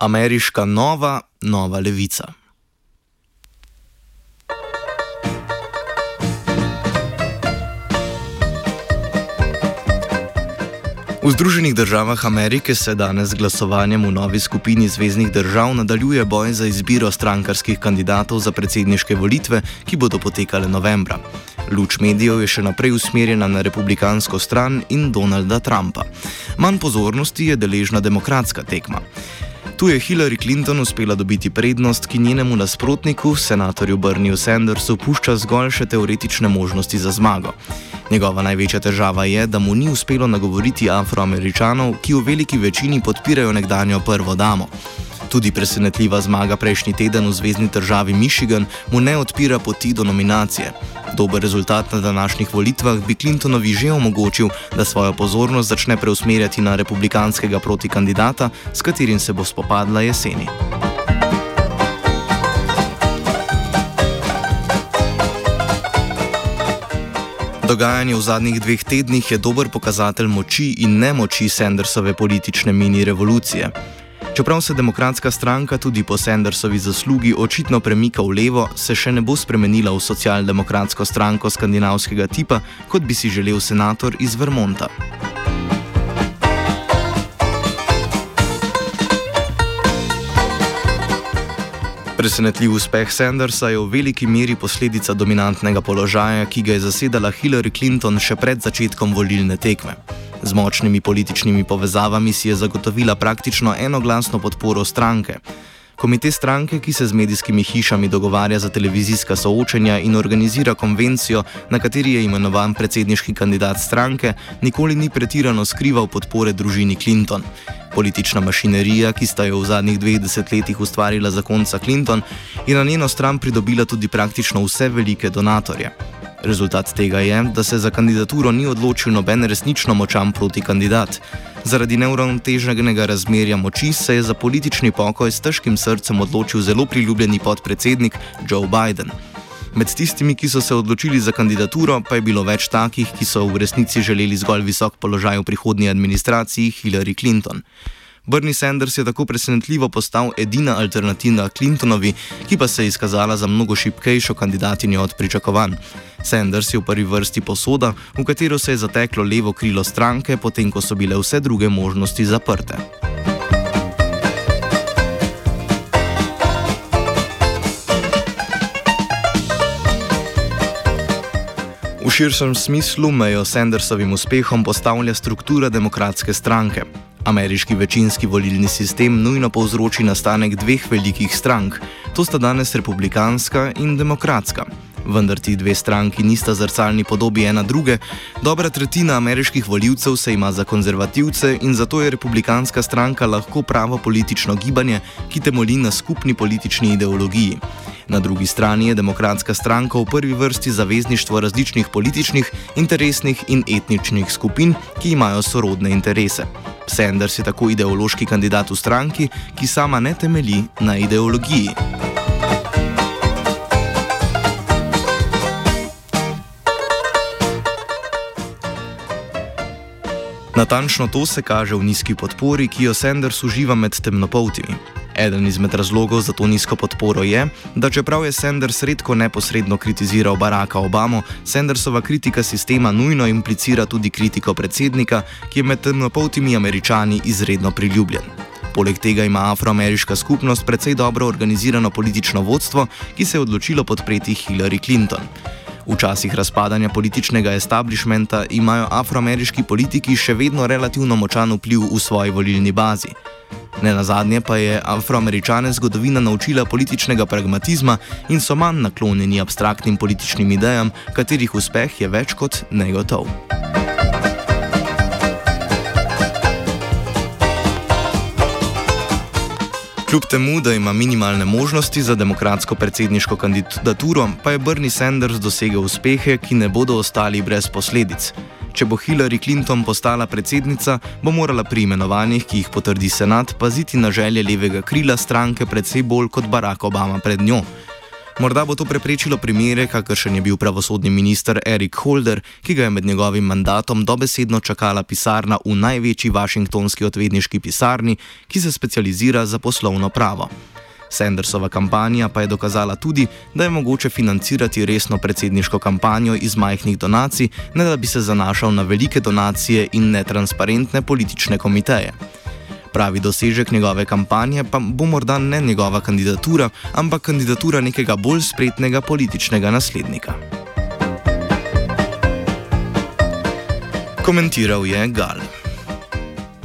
Ameriška nova, nova levica. V Združenih državah Amerike se danes z glasovanjem v novi skupini zvezdnih držav nadaljuje boj za izbiro strankarskih kandidatov za predsedniške volitve, ki bodo potekale novembra. Luč medijev je še naprej usmerjena na republikansko stran in Donalda Trumpa. Manj pozornosti je deležna demokratska tekma. Tu je Hillary Clinton uspela dobiti prednost, ki njenemu nasprotniku, senatorju Bernieu Sandersu, pušča zgolj še teoretične možnosti za zmago. Njegova največja težava je, da mu ni uspelo nagovoriti afroameričanov, ki v veliki večini podpirajo nekdanjo prvo damo. Tudi presenetljiva zmaga prejšnji teden v zvezdni državi Michigan mu ne odpira poti do nominacije. Dober rezultat na današnjih volitvah bi Clintonovi že omogočil, da svojo pozornost začne preusmerjati na republikanskega protikandidata, s katerim se bo spopadla jeseni. Dogajanje v zadnjih dveh tednih je dober pokazatelj moči in nemoči Sandersove politične mini revolucije. Čeprav se demokratska stranka tudi po Sandersovi zaslugi očitno premika v levo, se še ne bo spremenila v socialdemokratsko stranko skandinavskega tipa, kot bi si želel senator iz Vermonta. Presenetljiv uspeh Sandersa je v veliki meri posledica dominantnega položaja, ki ga je zasedala Hillary Clinton še pred začetkom volilne tekme. Z močnimi političnimi povezavami si je zagotovila praktično enoglasno podporo stranke. Komite stranke, ki se z medijskimi hišami dogovarja za televizijska soočenja in organizira konvencijo, na kateri je imenovan predsedniški kandidat stranke, nikoli ni pretirano skrival podpore družini Clinton. Politična mašinerija, ki sta jo v zadnjih dveh desetletjih ustvarila zakonca Clinton, je na njeno stran pridobila tudi praktično vse velike donatorje. Rezultat tega je, da se za kandidaturo ni odločil noben resnično močan protikandidat. Zaradi neuravnoteženega razmerja moči se je za politični pokoj s težkim srcem odločil zelo priljubljeni podpredsednik Joe Biden. Med tistimi, ki so se odločili za kandidaturo, pa je bilo več takih, ki so v resnici želeli zgolj visok položaj v prihodnji administraciji Hillary Clinton. Bernie Sanders je tako presenetljivo postal edina alternativa Clintonovi, ki pa se je izkazala za mnogo šipkejšo kandidatinjo od pričakovanj. Sanders je v prvi vrsti posoda, v katero se je zateklo levo krilo stranke, potem ko so bile vse druge možnosti zaprte. V širšem smislu mejo Sandersovim uspehom postavlja struktura demokratske stranke. Ameriški večinski volilni sistem nujno povzroči nastanek dveh velikih strank, to sta danes republikanska in demokratska. Vendar ti dve stranki nista zrcalni podobi ena druge, dobra tretjina ameriških voljivcev se ima za konzervativce in zato je republikanska stranka lahko pravo politično gibanje, ki temelji na skupni politični ideologiji. Na drugi strani je demokratska stranka v prvi vrsti zavezništvo različnih političnih, interesnih in etničnih skupin, ki imajo sorodne interese. Sanders je tako ideološki kandidat v stranki, ki sama ne temelji na ideologiji. Natančno to se kaže v nizki podpori, ki jo Sanders uživa med temnopoltimi. Eden izmed razlogov za to nizko podporo je, da čeprav je Sanders redko neposredno kritiziral Baracka Obamo, Sandersova kritika sistema nujno implicira tudi kritiko predsednika, ki je med temnopoltimi američani izredno priljubljen. Poleg tega ima afroameriška skupnost precej dobro organizirano politično vodstvo, ki se je odločilo podpreti Hillary Clinton. V časih razpadanja političnega establishmenta imajo afroameriški politiki še vedno relativno močan vpliv v svoji volilni bazi. Ne na zadnje pa je afroameričane zgodovina naučila političnega pragmatizma in so manj naklonjeni abstraktnim političnim idejam, katerih uspeh je več kot negotov. Kljub temu, da ima minimalne možnosti za demokratsko predsedniško kandidaturo, pa je Bernie Sanders dosegel uspehe, ki ne bodo ostali brez posledic. Če bo Hillary Clinton postala predsednica, bo morala pri imenovanjih, ki jih potrdi senat, paziti na želje levega krila stranke predvsej bolj kot Barack Obama pred njo. Morda bo to preprečilo primere, kakršen je bil pravosodni minister Erik Holder, ki ga je med njegovim mandatom dobesedno čakala pisarna v največji vašingtonski odvetniški pisarni, ki se specializira za poslovno pravo. Sandersova kampanja pa je dokazala tudi, da je mogoče financirati resno predsedniško kampanjo iz majhnih donacij, ne da bi se zanašal na velike donacije in netransparentne politične komiteje. Pravi dosežek njegove kampanje pa bo morda ne njegova kandidatura, ampak kandidatura nekega bolj spretnega političnega naslednika. Komentiral je Gal.